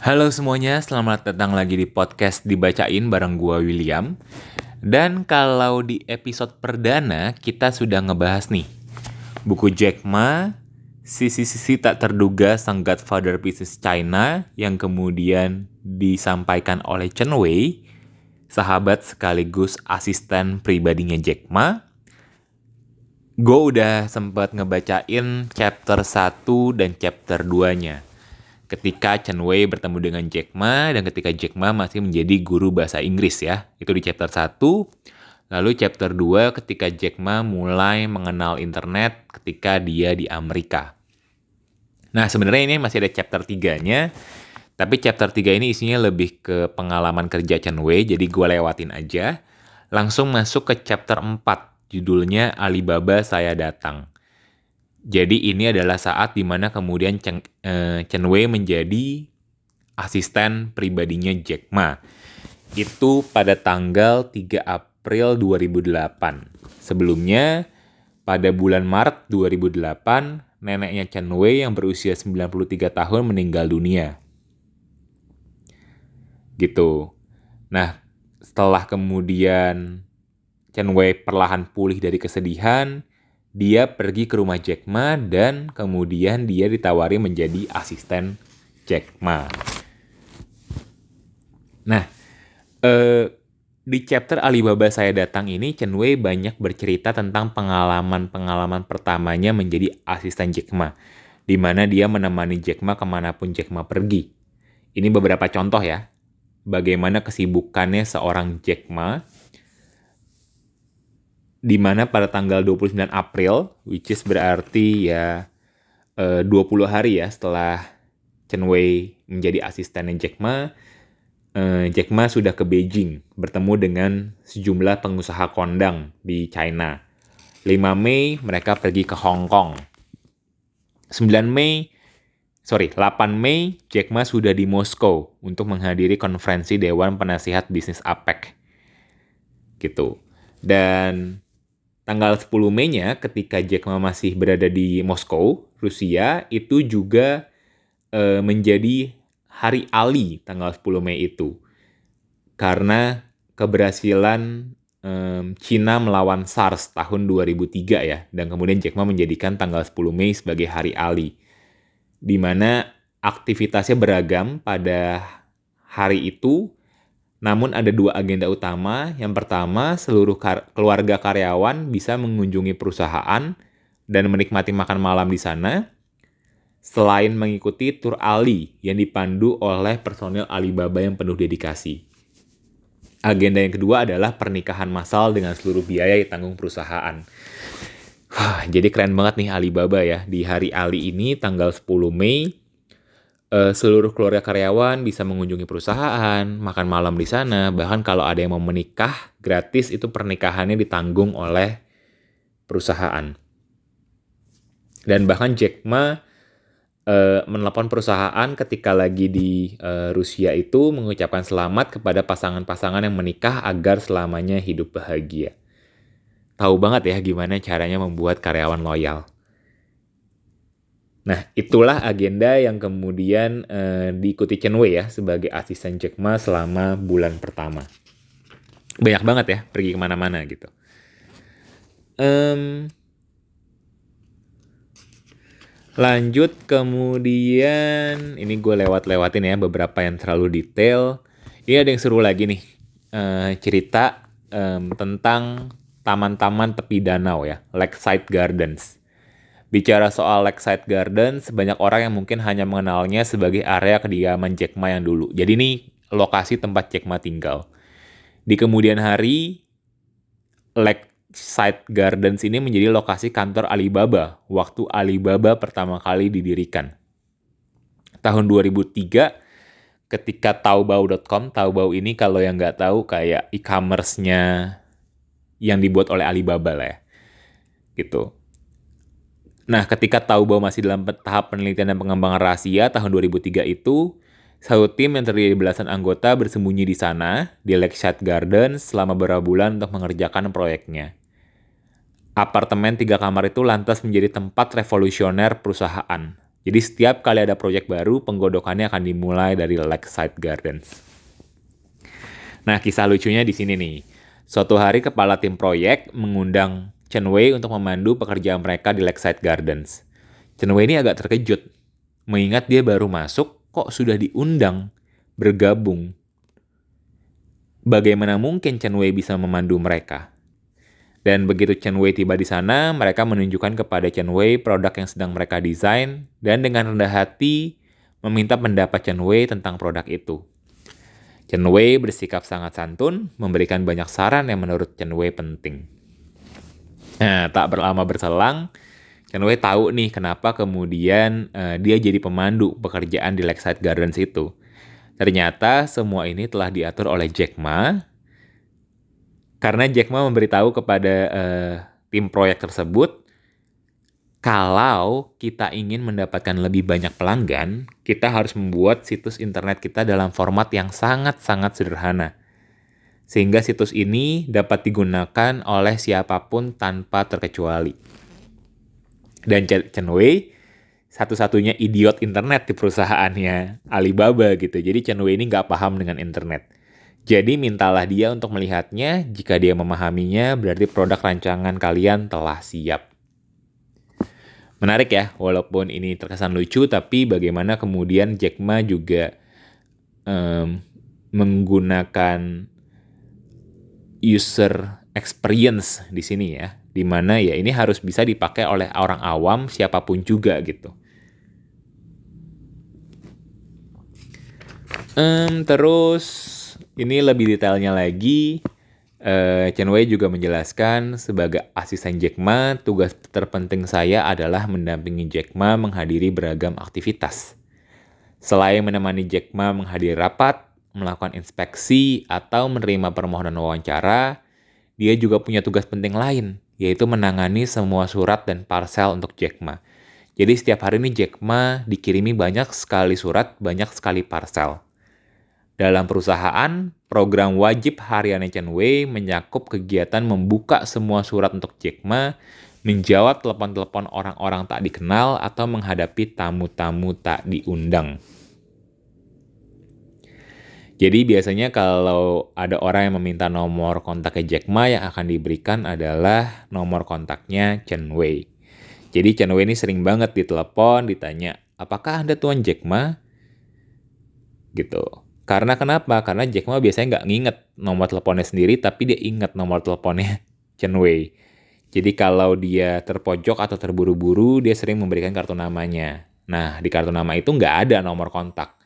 Halo semuanya, selamat datang lagi di podcast Dibacain bareng gua William. Dan kalau di episode perdana kita sudah ngebahas nih buku Jack Ma, Sisi-sisi tak terduga sang Godfather Pieces China yang kemudian disampaikan oleh Chen Wei, sahabat sekaligus asisten pribadinya Jack Ma. Gue udah sempat ngebacain chapter 1 dan chapter 2-nya ketika Chen Wei bertemu dengan Jack Ma dan ketika Jack Ma masih menjadi guru bahasa Inggris ya. Itu di chapter 1. Lalu chapter 2 ketika Jack Ma mulai mengenal internet ketika dia di Amerika. Nah, sebenarnya ini masih ada chapter 3-nya. Tapi chapter 3 ini isinya lebih ke pengalaman kerja Chen Wei, jadi gue lewatin aja. Langsung masuk ke chapter 4, judulnya Alibaba Saya Datang. Jadi ini adalah saat di mana kemudian Chen, uh, Chen Wei menjadi asisten pribadinya Jack Ma. Itu pada tanggal 3 April 2008. Sebelumnya, pada bulan Maret 2008, neneknya Chen Wei yang berusia 93 tahun meninggal dunia. Gitu. Nah, setelah kemudian Chen Wei perlahan pulih dari kesedihan, dia pergi ke rumah Jack Ma dan kemudian dia ditawari menjadi asisten Jack Ma. Nah, eh, di chapter Alibaba saya datang ini Chen Wei banyak bercerita tentang pengalaman-pengalaman pertamanya menjadi asisten Jack Ma, di mana dia menemani Jack Ma ke mana pun Jack Ma pergi. Ini beberapa contoh ya, bagaimana kesibukannya seorang Jack Ma di mana pada tanggal 29 April, which is berarti ya eh, 20 hari ya setelah Chen Wei menjadi asistennya Jack Ma, eh, Jack Ma sudah ke Beijing bertemu dengan sejumlah pengusaha kondang di China. 5 Mei mereka pergi ke Hong Kong. 9 Mei, sorry, 8 Mei Jack Ma sudah di Moskow untuk menghadiri konferensi Dewan Penasihat Bisnis APEC. Gitu. Dan tanggal 10 Mei-nya ketika Jack Ma masih berada di Moskow, Rusia, itu juga e, menjadi Hari Ali tanggal 10 Mei itu. Karena keberhasilan e, Cina melawan SARS tahun 2003 ya, dan kemudian Jack Ma menjadikan tanggal 10 Mei sebagai Hari Ali. Di mana aktivitasnya beragam pada hari itu namun ada dua agenda utama. Yang pertama, seluruh kar keluarga karyawan bisa mengunjungi perusahaan dan menikmati makan malam di sana. Selain mengikuti tur Ali yang dipandu oleh personil Alibaba yang penuh dedikasi. Agenda yang kedua adalah pernikahan massal dengan seluruh biaya ditanggung perusahaan. Wah, jadi keren banget nih Alibaba ya. Di hari Ali ini tanggal 10 Mei uh, seluruh keluarga karyawan bisa mengunjungi perusahaan, makan malam di sana, bahkan kalau ada yang mau menikah gratis itu pernikahannya ditanggung oleh perusahaan. Dan bahkan Jack Ma uh, menelpon perusahaan ketika lagi di uh, Rusia itu mengucapkan selamat kepada pasangan-pasangan yang menikah agar selamanya hidup bahagia. Tahu banget ya gimana caranya membuat karyawan loyal. Nah, itulah agenda yang kemudian uh, diikuti Chen Wei ya sebagai asisten Jack Ma selama bulan pertama. Banyak banget ya pergi ke mana-mana gitu. Um, lanjut kemudian ini gue lewat-lewatin ya beberapa yang terlalu detail. Ini ada yang seru lagi nih uh, cerita um, tentang taman-taman tepi danau ya, Lakeside Gardens. Bicara soal Lakeside Garden, sebanyak orang yang mungkin hanya mengenalnya sebagai area kediaman Jack Ma yang dulu. Jadi ini lokasi tempat Jack Ma tinggal. Di kemudian hari, Lakeside Gardens ini menjadi lokasi kantor Alibaba waktu Alibaba pertama kali didirikan. Tahun 2003, ketika Taobao.com, Taobao ini kalau yang nggak tahu kayak e-commerce-nya yang dibuat oleh Alibaba lah ya. Gitu Nah, ketika tahu bahwa masih dalam tahap penelitian dan pengembangan rahasia tahun 2003 itu, satu tim yang terdiri belasan anggota bersembunyi di sana, di Lakeside Garden, selama beberapa bulan untuk mengerjakan proyeknya. Apartemen tiga kamar itu lantas menjadi tempat revolusioner perusahaan. Jadi setiap kali ada proyek baru, penggodokannya akan dimulai dari Lakeside Gardens. Nah, kisah lucunya di sini nih. Suatu hari kepala tim proyek mengundang Chen Wei untuk memandu pekerjaan mereka di Lakeside Gardens. Chen Wei ini agak terkejut, mengingat dia baru masuk kok sudah diundang bergabung. Bagaimana mungkin Chen Wei bisa memandu mereka? Dan begitu Chen Wei tiba di sana, mereka menunjukkan kepada Chen Wei produk yang sedang mereka desain dan dengan rendah hati meminta pendapat Chen Wei tentang produk itu. Chen Wei bersikap sangat santun, memberikan banyak saran yang menurut Chen Wei penting. Nah, tak berlama berselang, Chen Wei tahu nih kenapa kemudian uh, dia jadi pemandu pekerjaan di Lakeside Gardens itu. Ternyata semua ini telah diatur oleh Jack Ma karena Jack Ma memberitahu kepada uh, tim proyek tersebut, kalau kita ingin mendapatkan lebih banyak pelanggan, kita harus membuat situs internet kita dalam format yang sangat-sangat sederhana. Sehingga situs ini dapat digunakan oleh siapa pun tanpa terkecuali. Dan Chen Wei satu-satunya idiot internet di perusahaannya Alibaba gitu. Jadi Chen Wei ini nggak paham dengan internet. Jadi mintalah dia untuk melihatnya, jika dia memahaminya berarti produk rancangan kalian telah siap. Menarik ya, walaupun ini terkesan lucu, tapi bagaimana kemudian Jack Ma juga um, menggunakan user experience di sini ya, di mana ya ini harus bisa dipakai oleh orang awam siapa pun juga gitu. Um, terus ini lebih detailnya lagi, uh, Chen Wei juga menjelaskan sebagai asisten Jack Ma, tugas terpenting saya adalah mendampingi Jack Ma menghadiri beragam aktivitas. Selain menemani Jack Ma menghadiri rapat, melakukan inspeksi, atau menerima permohonan wawancara, dia juga punya tugas penting lain, yaitu menangani semua surat dan parcel untuk Jack Ma. Jadi setiap hari ini Jack Ma dikirimi banyak sekali surat, banyak sekali parcel. Dalam perusahaan, program wajib harian Chen Wei menyakup kegiatan membuka semua surat untuk Jack Ma, menjawab telepon-telepon orang-orang tak dikenal, atau menghadapi tamu-tamu tak diundang. Jadi biasanya kalau ada orang yang meminta nomor kontaknya Jack Ma yang akan diberikan adalah nomor kontaknya Chen Wei. Jadi Chen Wei ini sering banget ditelepon, ditanya, apakah Anda Tuan Jack Ma? Gitu. Karena kenapa? Karena Jack Ma biasanya nggak nginget nomor teleponnya sendiri, tapi dia inget nomor teleponnya Chen Wei. Jadi kalau dia terpojok atau terburu-buru, dia sering memberikan kartu namanya. Nah, di kartu nama itu nggak ada nomor kontak.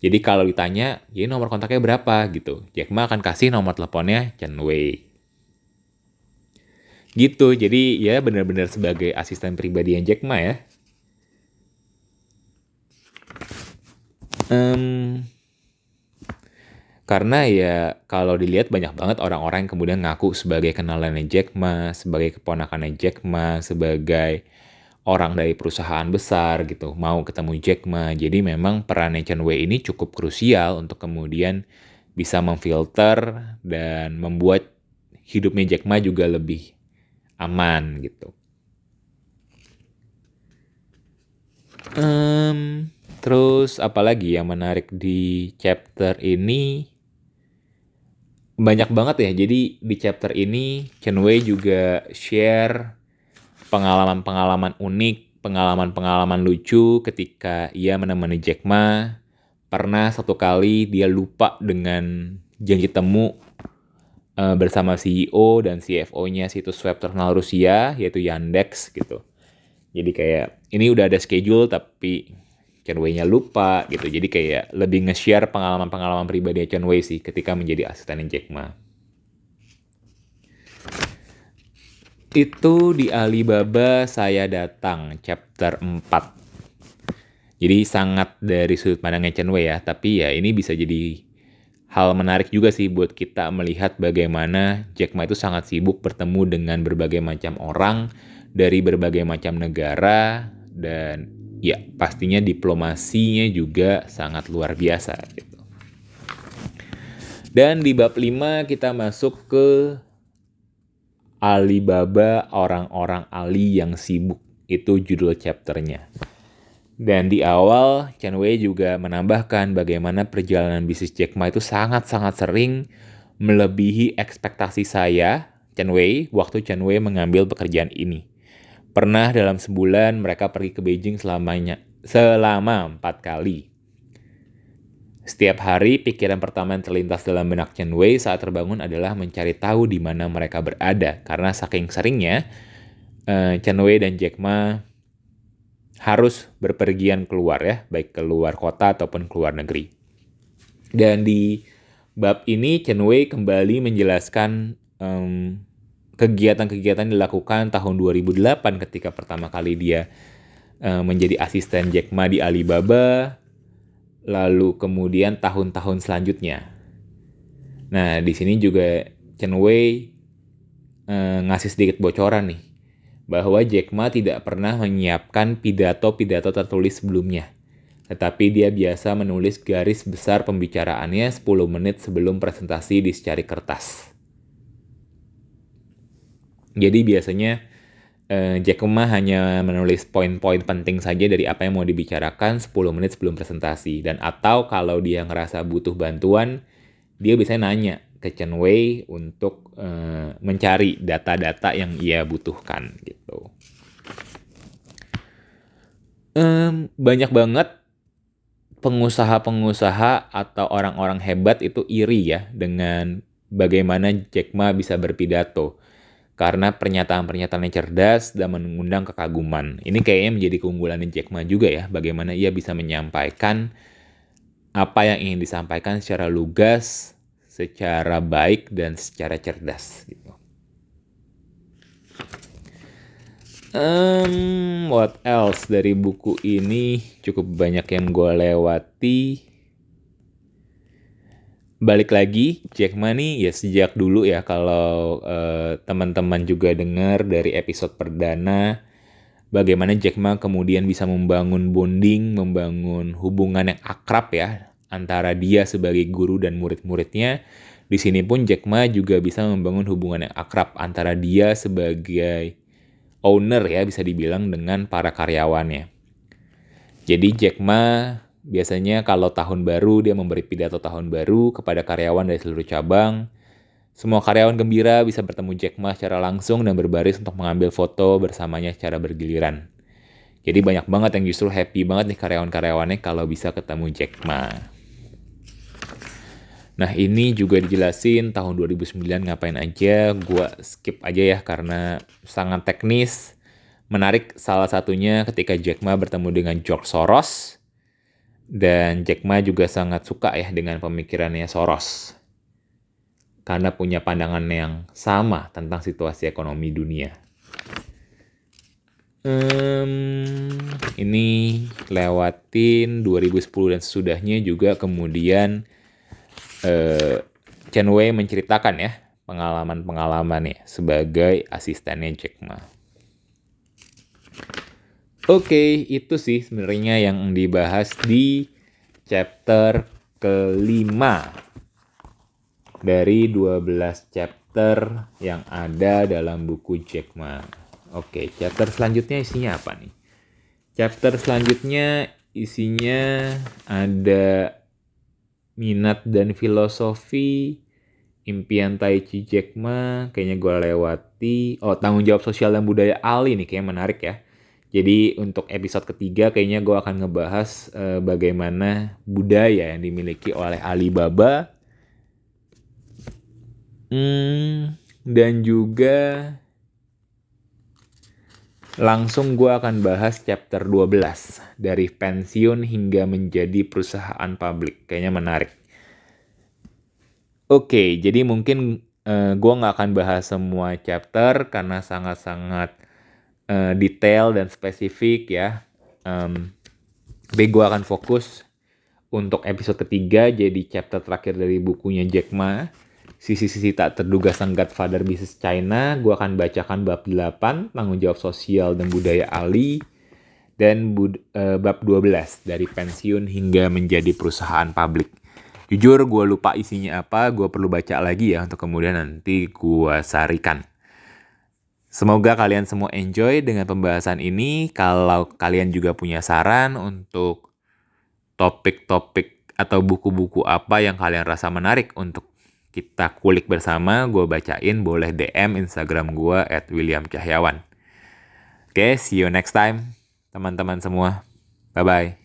Jadi kalau ditanya, jadi nomor kontaknya berapa gitu. Jack Ma akan kasih nomor teleponnya Chen Wei. Gitu, jadi ya benar-benar sebagai asisten pribadi yang Jack Ma ya. Um, karena ya kalau dilihat banyak banget orang-orang yang kemudian ngaku sebagai kenalannya Jack Ma, sebagai keponakannya Jack Ma, sebagai orang dari perusahaan besar gitu, mau ketemu Jack Ma. Jadi memang peran Chen Wei ini cukup krusial untuk kemudian bisa memfilter dan membuat hidupnya Jack Ma juga lebih aman gitu. Um, terus apalagi yang menarik di chapter ini banyak banget ya. Jadi di chapter ini Chen Wei juga share pengalaman-pengalaman unik, pengalaman-pengalaman lucu ketika ia menemani Jack Ma. Pernah satu kali dia lupa dengan janji temu uh, bersama CEO dan CFO-nya situs web terkenal Rusia yaitu Yandex gitu. Jadi kayak ini udah ada schedule tapi Chen Wei-nya lupa gitu. Jadi kayak lebih nge-share pengalaman-pengalaman pribadi Chen Wei sih ketika menjadi asisten Jack Ma. Itu di Alibaba saya datang chapter 4. Jadi sangat dari sudut pandangnya Chen Wei ya, tapi ya ini bisa jadi hal menarik juga sih buat kita melihat bagaimana Jack Ma itu sangat sibuk bertemu dengan berbagai macam orang dari berbagai macam negara dan ya pastinya diplomasinya juga sangat luar biasa gitu. Dan di bab 5 kita masuk ke Alibaba orang-orang Ali yang sibuk. Itu judul chapternya. Dan di awal, Chen Wei juga menambahkan bagaimana perjalanan bisnis Jack Ma itu sangat-sangat sering melebihi ekspektasi saya, Chen Wei, waktu Chen Wei mengambil pekerjaan ini. Pernah dalam sebulan mereka pergi ke Beijing selamanya, selama empat kali. Setiap hari, pikiran pertama yang terlintas dalam benak Chen Wei saat terbangun adalah mencari tahu di mana mereka berada. Karena saking seringnya, uh, Chen Wei dan Jack Ma harus berpergian keluar ya, baik keluar kota ataupun keluar negeri. Dan di bab ini Chen Wei kembali menjelaskan kegiatan kegiatan-kegiatan dilakukan tahun 2008 ketika pertama kali dia um, menjadi asisten Jack Ma di Alibaba, lalu kemudian tahun-tahun selanjutnya. Nah, di sini juga Chen Wei um, ngasih sedikit bocoran nih bahwa Jack Ma tidak pernah menyiapkan pidato-pidato tertulis sebelumnya. Tetapi dia biasa menulis garis besar pembicaraannya 10 menit sebelum presentasi di secari kertas. Jadi biasanya eh, Jack Ma hanya menulis poin-poin penting saja dari apa yang mau dibicarakan 10 menit sebelum presentasi. Dan atau kalau dia ngerasa butuh bantuan, dia biasanya nanya ke Chen Wei untuk uh, mencari data-data yang ia butuhkan gitu. Um, banyak banget pengusaha-pengusaha atau orang-orang hebat itu iri ya dengan bagaimana Jack Ma bisa berpidato karena pernyataan-pernyataan yang cerdas dan mengundang kekaguman. Ini kayaknya menjadi keunggulan Jack Ma juga ya, bagaimana ia bisa menyampaikan apa yang ingin disampaikan secara lugas, secara baik dan secara cerdas gitu. Um, what else dari buku ini cukup banyak yang gue lewati. Balik lagi, Jack Ma nih ya sejak dulu ya kalau uh, teman-teman juga dengar dari episode perdana bagaimana Jack Ma kemudian bisa membangun bonding, membangun hubungan yang akrab ya antara dia sebagai guru dan murid-muridnya. Di sini pun Jack Ma juga bisa membangun hubungan yang akrab antara dia sebagai owner ya bisa dibilang dengan para karyawannya. Jadi Jack Ma biasanya kalau tahun baru dia memberi pidato tahun baru kepada karyawan dari seluruh cabang. Semua karyawan gembira bisa bertemu Jack Ma secara langsung dan berbaris untuk mengambil foto bersamanya secara bergiliran. Jadi banyak banget yang justru happy banget nih karyawan-karyawannya kalau bisa ketemu Jack Ma. Nah ini juga dijelasin tahun 2009 ngapain aja, gue skip aja ya karena sangat teknis. Menarik salah satunya ketika Jack Ma bertemu dengan George Soros. Dan Jack Ma juga sangat suka ya dengan pemikirannya Soros. Karena punya pandangan yang sama tentang situasi ekonomi dunia. Um, ini lewatin 2010 dan sesudahnya juga kemudian uh, Chen Wei menceritakan ya pengalaman-pengalaman ya sebagai asistennya Jack Ma. Oke, okay, itu sih sebenarnya yang dibahas di chapter kelima dari 12 chapter yang ada dalam buku Jack Ma. Oke, okay, chapter selanjutnya isinya apa nih? Chapter selanjutnya isinya ada minat dan filosofi impian Tai Chi Jack Ma kayaknya gue lewati oh tanggung jawab sosial dan budaya Ali nih kayaknya menarik ya jadi untuk episode ketiga kayaknya gue akan ngebahas uh, bagaimana budaya yang dimiliki oleh Alibaba hmm, dan juga Langsung gue akan bahas chapter 12 dari pensiun hingga menjadi perusahaan publik. Kayaknya menarik. Oke, jadi mungkin uh, eh, gue nggak akan bahas semua chapter karena sangat-sangat uh, detail dan spesifik ya. Um, tapi gue akan fokus untuk episode ketiga jadi chapter terakhir dari bukunya Jack Ma sisi-sisi tak terduga sang Godfather bisnis China, gue akan bacakan bab 8, tanggung jawab sosial dan budaya Ali, dan bud, uh, bab 12, dari pensiun hingga menjadi perusahaan publik. Jujur gue lupa isinya apa, gue perlu baca lagi ya untuk kemudian nanti gue sarikan. Semoga kalian semua enjoy dengan pembahasan ini. Kalau kalian juga punya saran untuk topik-topik atau buku-buku apa yang kalian rasa menarik untuk kita kulik bersama, gue bacain boleh DM Instagram gue at William Cahyawan. Oke, okay, see you next time teman-teman semua. Bye-bye.